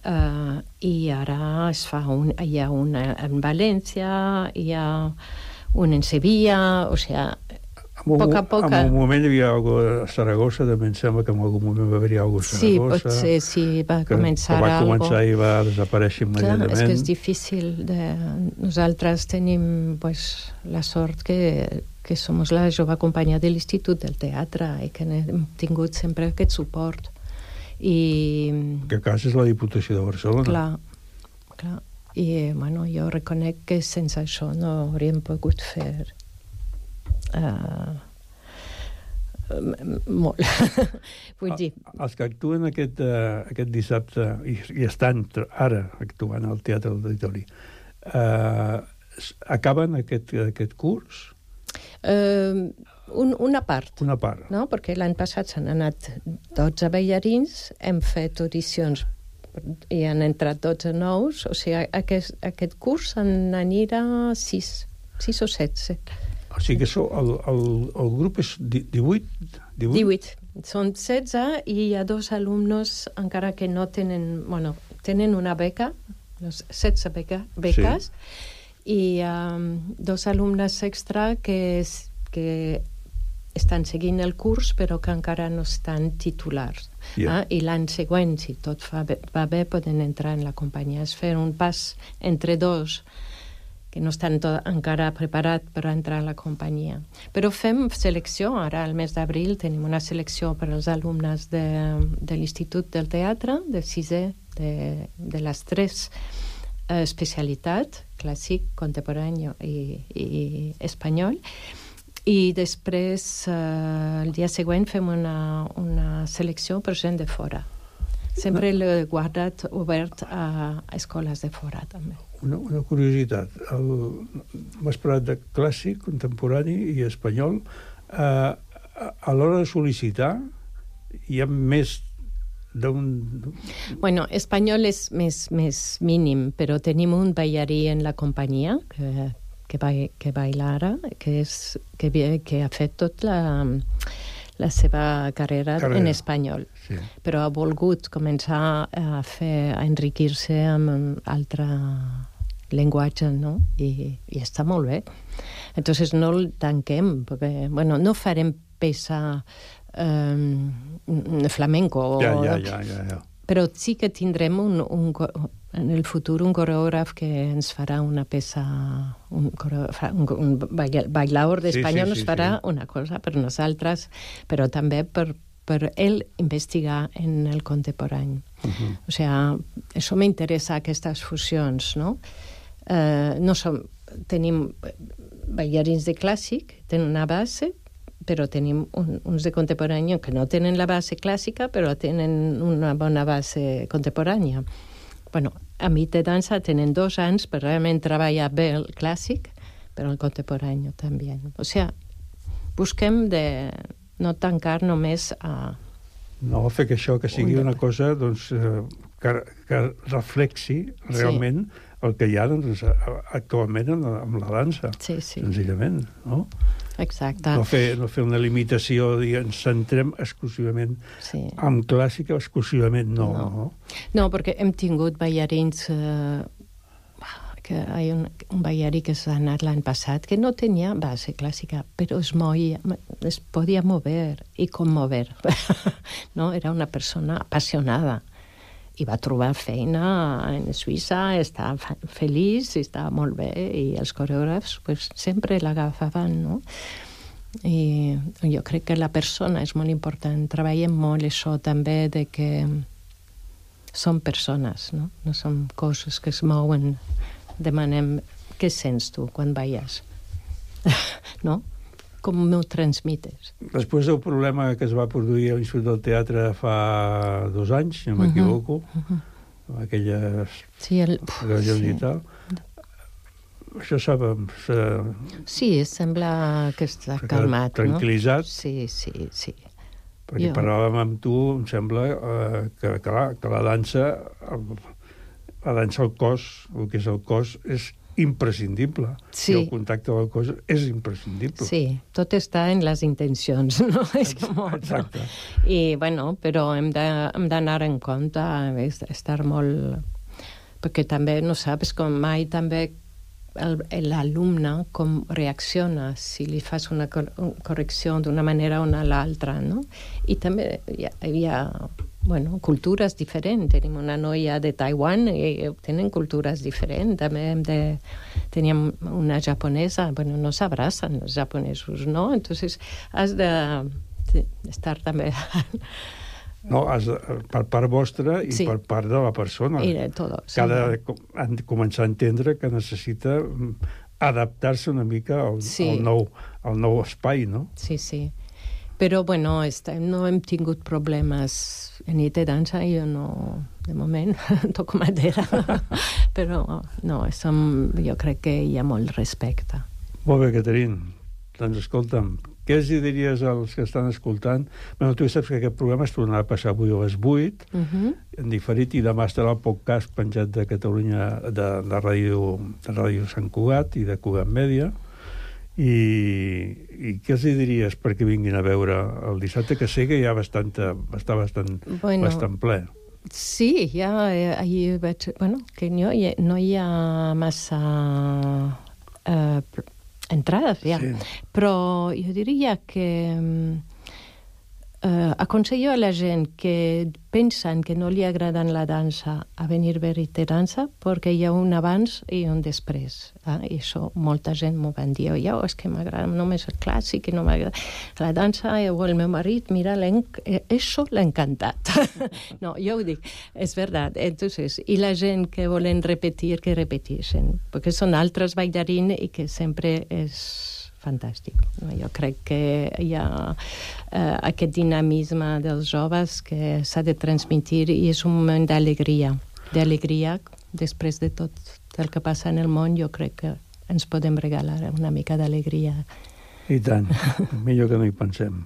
Uh, I ara es fa un, hi ha una en València, hi ha un en Sevilla, o sigui, En un, poc a poc... En un moment hi havia alguna a Saragossa, també em sembla que en algun moment va haver-hi alguna cosa a Sí, Saragossa. potser sí, va que, començar que va algo. començar i va desaparèixer Clar, immediatament. és que és difícil. De... Nosaltres tenim pues, la sort que, que som la jove companyia de l'Institut del Teatre i que hem tingut sempre aquest suport. I, Que a casa és la Diputació de Barcelona. clar, clar. I, bueno, jo reconec que sense això no hauríem pogut fer uh, molt. Vull dir, Els que actuen aquest, uh, aquest dissabte i, i estan ara actuant al Teatre de l'Auditori, uh, acaben aquest, aquest curs? Uh, un, una part. Una part. no? perquè l'any passat s'han anat 12 ballarins, hem fet audicions i han entrat 12 nous, o sigui, aquest, aquest curs en anirà 6, 6 o 7. 7. O sigui que so, el, el, el grup és di- 18? 18? 18. Són 16 i hi ha dos alumnes encara que no tenen... Bueno, tenen una beca, los 16 beca, beques, sí. I um, dos alumnes extra que, es, que estan seguint el curs però que encara no estan titulars. Ja. Ah, I l'any següent, si tot fa bé, va bé, poden entrar en la companyia. És fer un pas entre dos que no estan to encara preparats per entrar a la companyia. Però fem selecció, ara al mes d'abril tenim una selecció per als alumnes de, de l'Institut del Teatre, de sisè, de, de les tres eh, especialitats, clàssic, contemporani i, i espanyol, i després, eh, el dia següent, fem una, una selecció per gent de fora. Sempre l'he guardat obert a escoles de fora, també. Una, una curiositat. El, M'has parlat de clàssic, contemporani i espanyol. Eh, a, a l'hora de sol·licitar hi ha més d'un... Bueno, espanyol és més, més mínim, però tenim un ballarí en la companyia que, que, ba que baila ara, que, és, que, que ha fet tot la, la seva carrera, Carrera. en espanyol. Sí. Però ha volgut començar a fer a enriquir-se amb altre llenguatge, no? I, I està molt bé. Entonces no el tanquem, perquè, bueno, no farem peça eh, flamenco. Ja, ja, ja, ja, ja. Però sí que tindrem un, un, en el futur un coreògraf que ens farà una peça, un, un, un baila- bailaor Sí, d'Espanya sí, ens sí, farà sí. una cosa per nosaltres, però també per, per ell investigar en el contemporani. Mhm. O sea, això m'interessa, aquestes fusions, no? Eh, no som, tenim ballarins de clàssic, tenen una base, però tenim un, uns de contemporani que no tenen la base clàssica, però tenen una bona base contemporània. Bueno, a mi de dansa tenen dos anys per realment treballar bé el clàssic, però el contemporani també. O sigui, busquem de no tancar només a... No, fer que això que sigui una cosa doncs, eh, que, que reflexi realment el que hi ha doncs, actualment en la, en la dansa, sí, sí. senzillament. No? Exacte. No fer, no fer una limitació, dir, ens centrem exclusivament sí. en clàssica, exclusivament no. No. no. No, perquè hem tingut ballarins... Eh, que hi ha un, un ballarí que s'ha anat l'any passat que no tenia base clàssica, però es moia, es podia mover i commover. no? Era una persona apassionada i va trobar feina en Suïssa, fa- feliç, estava molt bé, i els coreògrafs pues, sempre l'agafaven, no? I jo crec que la persona és molt important. Treballem molt això també de que som persones, no? No som coses que es mouen. Demanem què sents tu quan balles? no? Com m'ho transmites? Després del problema que es va produir a l'Institut del Teatre fa dos anys, si no m'equivoco, Mhm. amb aquelles Sí, el... agressions sí. i tal, això s'ha... s'ha- Sí, sembla que està calmat, tranquil·litzat. no? Sí, sí, sí. Perquè Jo- parlàvem amb tu, em sembla, eh, que, la, que la dansa, el, la dansa al cos, el que és el cos, és imprescindible. Sí. I el contacte del cos és imprescindible. Sí, tot està en les intencions, no? És com, Exacte. I, bueno, però hem d'anar en compte, estar molt... Perquè també no saps com mai també el- l'alumne com reacciona si li fas una correcció d'una manera o una l'altra, no? I també hi ha, hi ha bueno, cultures diferents. Tenim una noia de Taiwan i tenen cultures diferents. També hem de... Teníem una japonesa, bueno, no s'abracen els japonesos, no? Entonces has de de estar també... No, has de, per part vostra i Sí. per part de la persona. I de todo, sí. Cada, han de començar a entendre que necessita mm, adaptar-se una mica al, Sí. al, nou, al nou espai, no? Sí, sí. Però, bueno, estem, no hem tingut problemes en nit de dansa, jo no, de moment, toco madera. Però, no, som, jo crec que hi ha molt respecte. Molt bé, Caterin. Doncs escolta'm, què els diries als que estan escoltant? Bueno, tu saps que aquest programa es tornarà a passar avui a les 8, Uh -huh. en diferit, i demà estarà el podcast penjat de Catalunya, de, de, ràdio, de ràdio Sant Cugat i de Cugat Mèdia. I, I què els diries perquè vinguin a veure el dissabte, que sé que hi ha bastanta, està bastant, Bueno. bastant ple. Sí, ja eh, ahir vaig... Bueno, que no hi ha, no hi ha massa eh, entrades, ja. Sí. Però jo diria que mm, eh, aconsello a la gent que pensen que no li agraden la dansa a venir a veure dansa perquè hi ha un abans i un després. Eh? I això molta gent m'ho van dir. Jo, és que m'agrada només el clàssic i no m'agrada la dansa. I el meu marit, mira, eh, això l'ha encantat. no, jo ho dic, és veritat. Entonces, I la gent que volen repetir, que repeteixen, perquè són altres ballarins i que sempre és fantàstic. Jo crec que hi ha eh, aquest dinamisme dels joves que s'ha de transmitir i és un moment d'alegria. D'alegria, després de tot el que passa en el món, jo crec que ens podem regalar una mica d'alegria. I tant, millor que no hi pensem.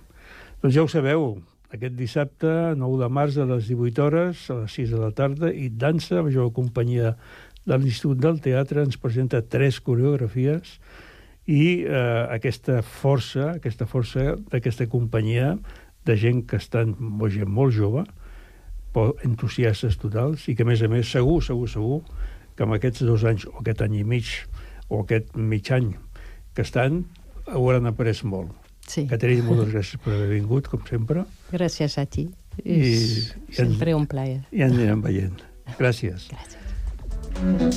Doncs ja ho sabeu, aquest dissabte, 9 de març, a les 18 hores, a les 6 de la tarda, i Dansa, major companyia de l'Institut del Teatre, ens presenta tres coreografies i eh, aquesta força, aquesta força d'aquesta companyia de gent que estan, gent molt jove, però entusiastes totals, i que, a més a més, segur, segur, segur, que amb aquests dos anys, o aquest any i mig, o aquest mig any que estan, hauran après molt. Sí. Caterina, moltes gràcies per haver vingut, com sempre. Gràcies a ti. I, És i ens, sempre un plaer. I ens anirem veient. Gràcies. Gràcies. Han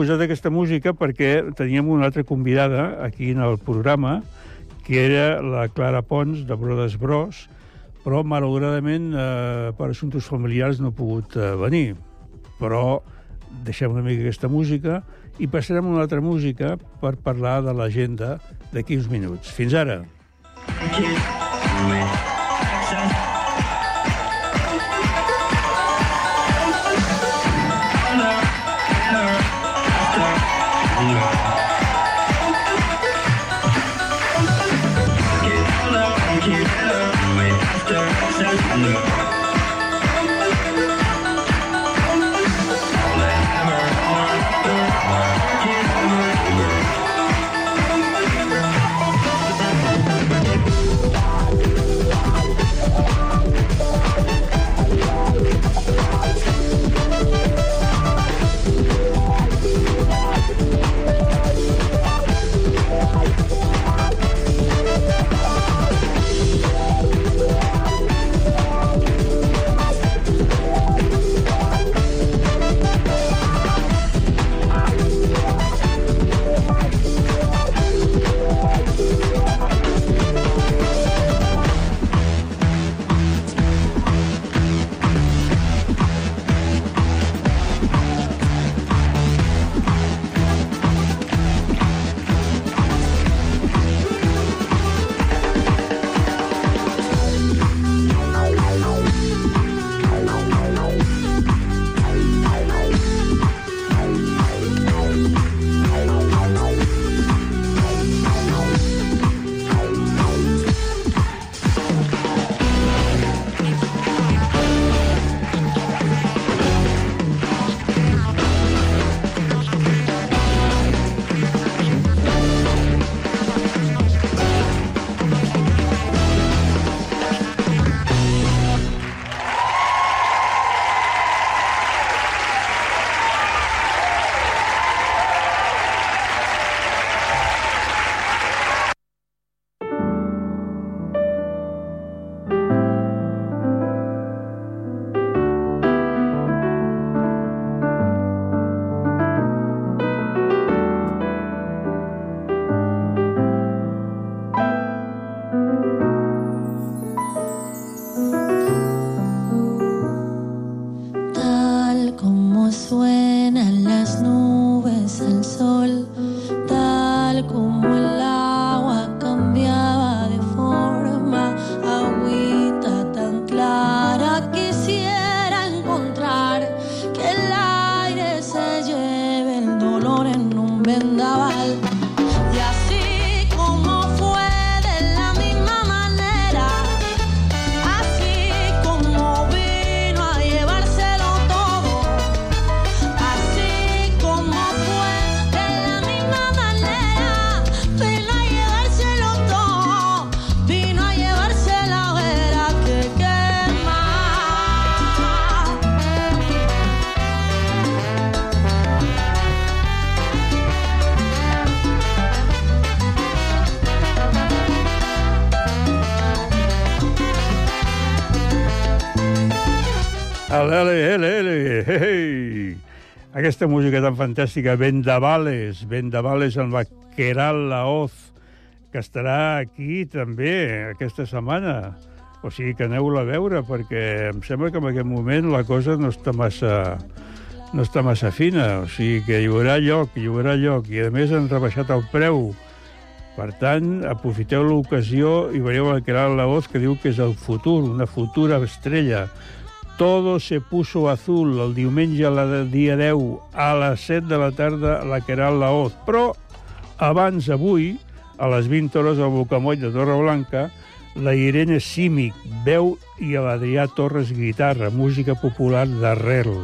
posat aquesta música perquè teníem una altra convidada aquí en el programa, que era la Clara Pons, de Brodes Bros, però malauradament eh, per assumptes familiars no ha pogut eh, venir. Però deixem una mica aquesta música i passarem a una altra música per parlar de l'agenda d'aquí uns minuts. Fins ara. Tal Aquesta música tan fantàstica, Vendavales, Vendavales amb la Queral Laoz, que estarà aquí també aquesta setmana O sigui que aneu-la a veure, perquè em sembla que en aquest moment la cosa no està massa no està massa fina, o sigui que hi haurà lloc, hi haurà lloc, i a més han rebaixat el preu. Per tant, aprofiteu l'ocasió i veieu la voz que diu que és el futur, una futura estrella. Todo se puso azul el diumenge a la dia 10 a les 7 de la tarda era la Oz. Però abans, avui, a les 20 hores al Bocamoll de Torreblanca, la Irene Simic, veu, i l'Adrià Torres, guitarra, música popular d'arrel.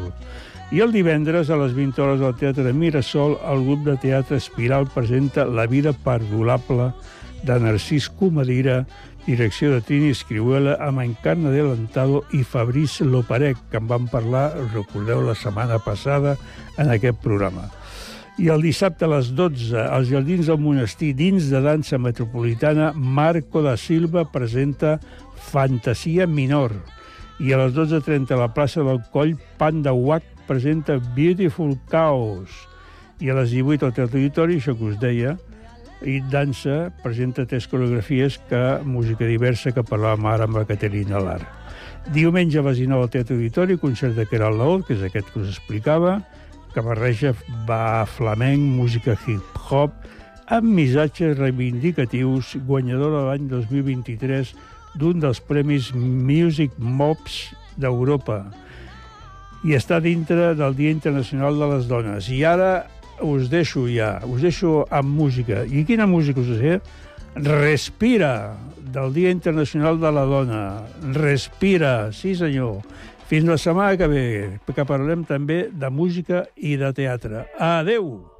I el divendres, a les 20 hores al Teatre de Mirasol, el grup de teatre Espiral presenta La vida perdurable de Narcís Comadira, direcció de Trini Escriuela, amb Encarna Adelantado i Fabrice Loparec, que en vam parlar, recordeu, la setmana passada en aquest programa. I el dissabte a les 12, als Jardins del Monestir, dins de dansa metropolitana, Marco da Silva presenta Fantasia Minor. I a les 12.30 a la plaça del Coll, Panda Wack presenta Beautiful Chaos. I a les 18 al Teatre Auditori, això que us deia, i dansa presenta tres coreografies que música diversa que parlàvem ara amb la Caterina Lara. Diumenge a les 19 al Teatre Auditori, concert de Keral Laol, que és aquest que us explicava, que barreja va flamenc, música hip-hop, amb missatges reivindicatius, guanyadora de l'any 2023 d'un dels premis Music Mobs d'Europa i està dintre del Dia Internacional de les Dones. I ara us deixo ja, us deixo amb música. I quina música us deixo? Respira, del Dia Internacional de la Dona. Respira, sí senyor. Fins la setmana que ve, que parlem també de música i de teatre. Adeu!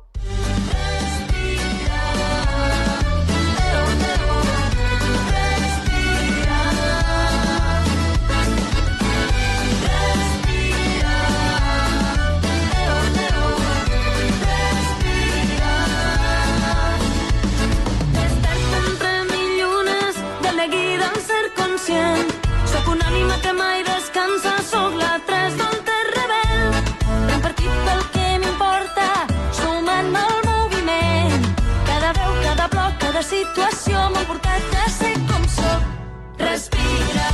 Situació m'ha portat a ser com sóc. Respira,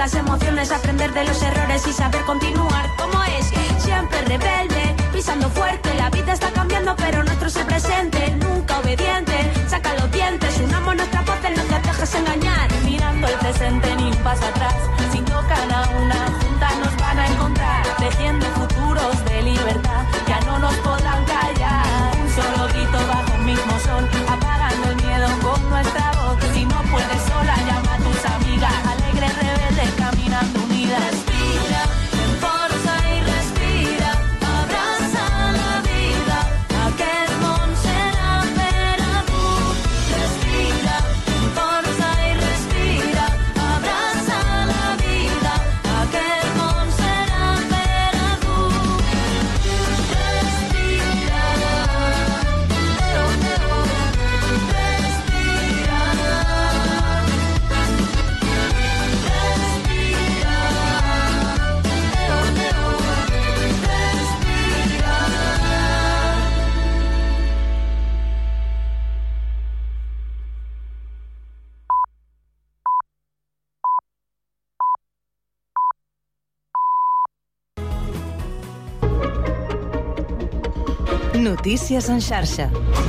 las emociones, aprender de los errores y saber continuar como es. Siempre rebelde, pisando fuerte, la vida está cambiando, pero nuestro es el presente, nunca obediente. Saca los dientes, unamos nuestras voces, no te dejes engañar. Mirando el presente, ni un paso atrás. Si tocan a una junta, nos van a encontrar. Tejiendo futuros de libertad, ya no nos podrán Notícies en xarxa.